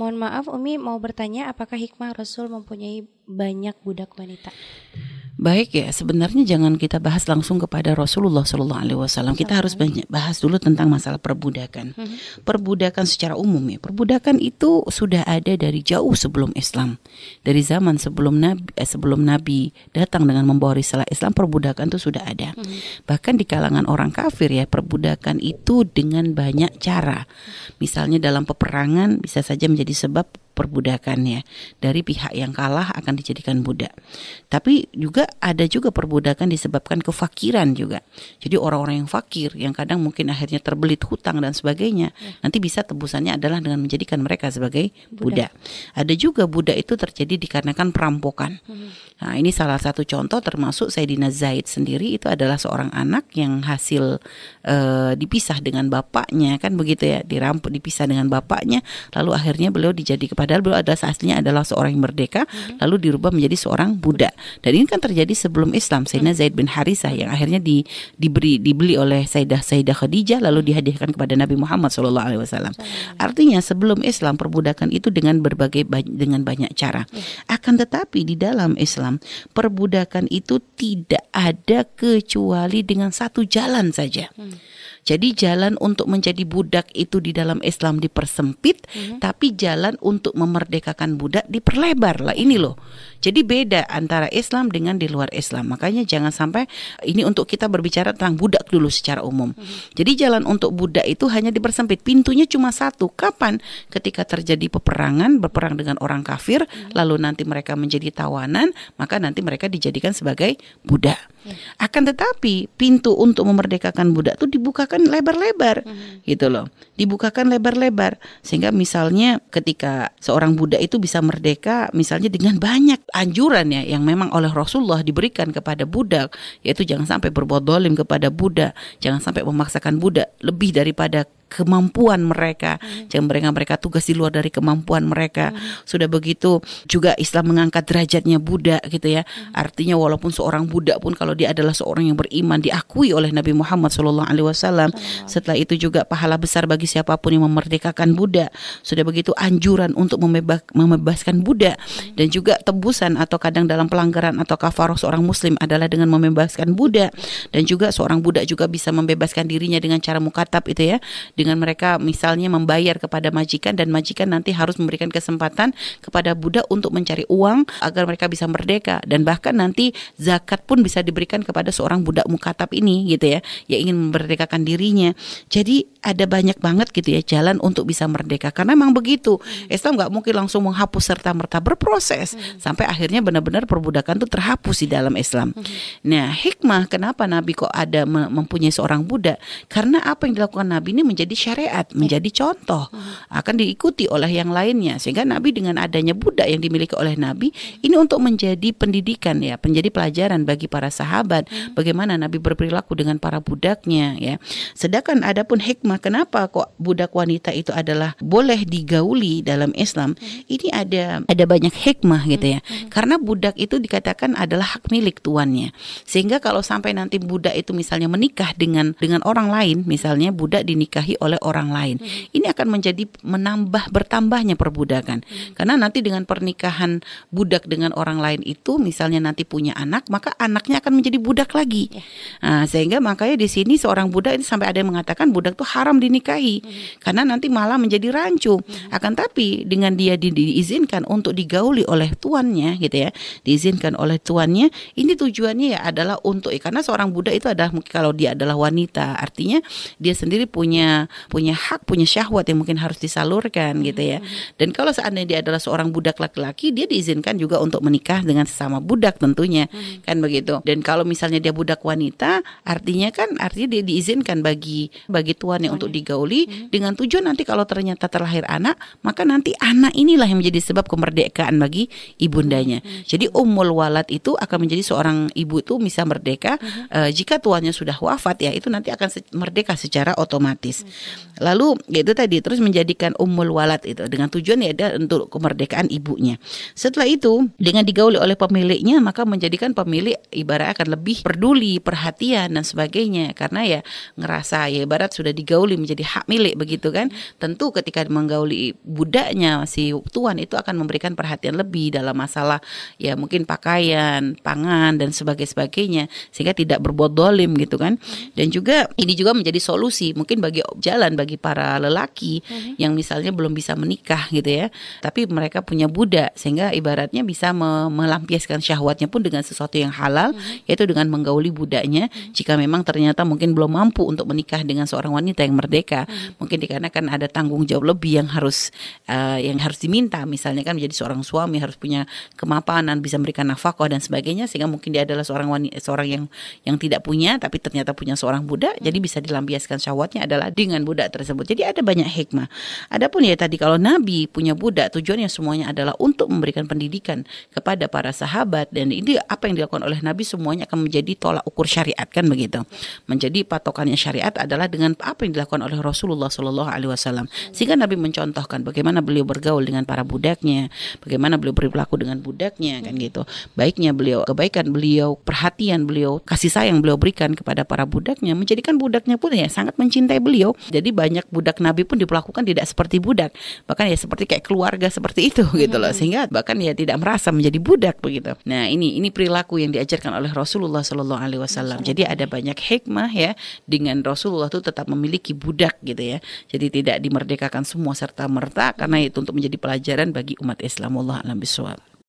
Mohon maaf Umi mau bertanya apakah hikmah Rasul mempunyai banyak budak wanita? Baik ya, sebenarnya jangan kita bahas langsung kepada Rasulullah Shallallahu Alaihi Wasallam. Kita harus banyak bahas dulu tentang masalah perbudakan. Mhm. Perbudakan secara umum ya. Perbudakan itu sudah ada dari jauh sebelum Islam, dari zaman sebelum Nabi, eh, sebelum Nabi datang dengan membawa risalah Islam, perbudakan itu sudah ada. Mhm. Bahkan di kalangan orang kafir ya, perbudakan itu dengan banyak cara. Misalnya dalam peperangan bisa saja menjadi sebab perbudakan ya dari pihak yang kalah akan dijadikan budak. Tapi juga ada juga perbudakan disebabkan kefakiran juga. Jadi orang-orang yang fakir yang kadang mungkin akhirnya terbelit hutang dan sebagainya, nanti bisa tebusannya adalah dengan menjadikan mereka sebagai budak. Ada juga budak itu terjadi dikarenakan perampokan. Nah, ini salah satu contoh termasuk Sayyidina Zaid sendiri itu adalah seorang anak yang hasil eh, dipisah dengan bapaknya kan begitu ya, dirampok dipisah dengan bapaknya lalu akhirnya beliau dijadi padahal beliau adalah aslinya adalah seorang yang merdeka lalu dirubah menjadi seorang budak. Dan ini kan terjadi sebelum Islam. Sayyidina Zaid bin Harisah yang akhirnya di, diberi dibeli oleh Sayyidah Sayyidah Khadijah lalu dihadiahkan kepada Nabi Muhammad Shallallahu alaihi wasallam. Artinya sebelum Islam perbudakan itu dengan berbagai ba- dengan banyak cara. Akan tetapi di dalam Islam perbudakan itu tidak ada kecuali dengan satu jalan saja. Jadi jalan untuk menjadi budak itu di dalam Islam dipersempit, tapi jalan untuk memerdekakan budak diperlebar lah ini loh. Jadi beda antara Islam dengan di luar Islam. Makanya jangan sampai ini untuk kita berbicara tentang budak dulu secara umum. Jadi jalan untuk budak itu hanya dipersempit. Pintunya cuma satu. Kapan? Ketika terjadi peperangan, berperang dengan orang kafir, lalu nanti mereka menjadi tawanan, maka nanti mereka dijadikan sebagai budak. Akan tetapi pintu untuk memerdekakan budak itu dibukakan lebar-lebar, gitu loh. Dibukakan lebar-lebar sehingga misalnya ketika seorang budak itu bisa merdeka, misalnya dengan banyak anjuran ya yang memang oleh Rasulullah diberikan kepada budak, yaitu jangan sampai berbuat dolim kepada budak, jangan sampai memaksakan budak lebih daripada kemampuan mereka, jangan mereka mereka tugas di luar dari kemampuan mereka. Sudah begitu juga Islam mengangkat derajatnya budak gitu ya. Artinya walaupun seorang budak pun kalau dia adalah seorang yang beriman diakui oleh Nabi Muhammad Shallallahu Alaihi Wasallam. Setelah itu juga pahala besar bagi siapa pun yang memerdekakan budak. Sudah begitu anjuran untuk membebas, membebaskan budak dan juga tebusan atau kadang dalam pelanggaran atau kafaroh seorang muslim adalah dengan membebaskan budak dan juga seorang budak juga bisa membebaskan dirinya dengan cara mukatab itu ya dengan mereka misalnya membayar kepada majikan dan majikan nanti harus memberikan kesempatan kepada budak untuk mencari uang agar mereka bisa merdeka. Dan bahkan nanti zakat pun bisa diberikan kepada seorang budak mukatab ini gitu ya yang ingin memerdekakan dirinya. Jadi ada banyak banget gitu ya jalan untuk bisa merdeka. Karena memang begitu. Islam nggak mungkin langsung menghapus serta merta berproses sampai akhirnya benar-benar perbudakan itu terhapus di dalam Islam. Nah hikmah kenapa Nabi kok ada me- mempunyai seorang budak karena apa yang dilakukan Nabi ini menjadi syariat, menjadi contoh, akan diikuti oleh yang lainnya. Sehingga Nabi dengan adanya budak yang dimiliki oleh Nabi ini untuk menjadi pendidikan ya, menjadi pelajaran bagi para sahabat. Bagaimana Nabi berperilaku dengan para budaknya ya. Sedangkan adapun hikmah kenapa kok budak wanita itu adalah boleh digauli dalam Islam, ini ada ada banyak hikmah gitu ya. Karena budak itu dikatakan adalah hak milik tuannya. Sehingga kalau sampai nanti budak itu misalnya menikah dengan dengan orang lain, misalnya budak dinikahi oleh orang lain. Ini akan menjadi menambah bertambahnya perbudakan. Karena nanti dengan pernikahan budak dengan orang lain itu misalnya nanti punya anak, maka anaknya akan menjadi budak lagi. Nah, sehingga makanya di sini seorang budak ini sampai ada yang mengatakan budak itu haram dinikahi. Karena nanti malah menjadi rancu. Akan tapi dengan dia di- diizinkan untuk digauli oleh tuannya gitu ya, diizinkan oleh tuannya, ini tujuannya ya adalah untuk karena seorang budak itu adalah mungkin kalau dia adalah wanita, artinya dia sendiri punya punya hak, punya syahwat yang mungkin harus disalurkan gitu ya. Dan kalau seandainya dia adalah seorang budak laki-laki, dia diizinkan juga untuk menikah dengan sesama budak tentunya. Kan begitu. Dan kalau misalnya dia budak wanita, artinya kan artinya dia diizinkan bagi bagi tuannya untuk digauli dengan tujuan nanti kalau ternyata terlahir anak, maka nanti anak inilah yang menjadi sebab kemerdekaan bagi ibundanya. Jadi ummul walad itu akan menjadi seorang ibu itu bisa merdeka eh, jika tuannya sudah wafat ya itu nanti akan se- merdeka secara otomatis. Lalu yaitu tadi terus menjadikan ummul walad itu dengan tujuan ya ada untuk kemerdekaan ibunya. Setelah itu dengan digauli oleh pemiliknya maka menjadikan pemilik ibarat akan lebih peduli, perhatian dan sebagainya karena ya ngerasa ya ibarat sudah digauli menggauli menjadi hak milik begitu kan. Tentu ketika menggauli budaknya si tuan itu akan memberikan perhatian lebih dalam masalah ya mungkin pakaian, pangan dan sebagainya sebagainya sehingga tidak berbuat dolim gitu kan. Dan juga ini juga menjadi solusi mungkin bagi jalan bagi para lelaki yang misalnya belum bisa menikah gitu ya. Tapi mereka punya budak sehingga ibaratnya bisa me melampiaskan syahwatnya pun dengan sesuatu yang halal yaitu dengan menggauli budaknya jika memang ternyata mungkin belum mampu untuk menikah dengan seorang wanita yang merdeka. Mungkin dikarenakan ada tanggung jawab lebih yang harus uh, yang harus diminta. Misalnya kan menjadi seorang suami harus punya kemapanan bisa memberikan nafkah dan sebagainya sehingga mungkin dia adalah seorang wanita seorang yang yang tidak punya tapi ternyata punya seorang budak jadi bisa dilampiaskan syahwatnya adalah dengan budak tersebut. Jadi ada banyak hikmah. Adapun ya tadi kalau nabi punya budak tujuannya semuanya adalah untuk memberikan pendidikan kepada para sahabat dan ini apa yang dilakukan oleh nabi semuanya akan menjadi tolak ukur syariat kan begitu? Menjadi patokannya syariat adalah dengan apa yang dilakukan oleh Rasulullah Shallallahu Alaihi Wasallam. Sehingga Nabi mencontohkan bagaimana beliau bergaul dengan para budaknya bagaimana beliau berperilaku dengan budaknya kan gitu. Baiknya beliau kebaikan beliau perhatian beliau kasih sayang beliau berikan kepada para budaknya menjadikan budaknya pun ya sangat mencintai beliau. Jadi banyak budak Nabi pun diperlakukan tidak seperti budak. Bahkan ya seperti kayak keluarga seperti itu gitu loh. Sehingga bahkan ya tidak merasa menjadi budak begitu. Nah ini ini perilaku yang diajarkan oleh Rasulullah Shallallahu Alaihi Wasallam. Jadi ada banyak hikmah ya. Dengan Rasulullah itu tetap memiliki budak gitu ya. Jadi tidak dimerdekakan semua serta merta karena itu untuk menjadi pelajaran bagi umat Islam Allah alam.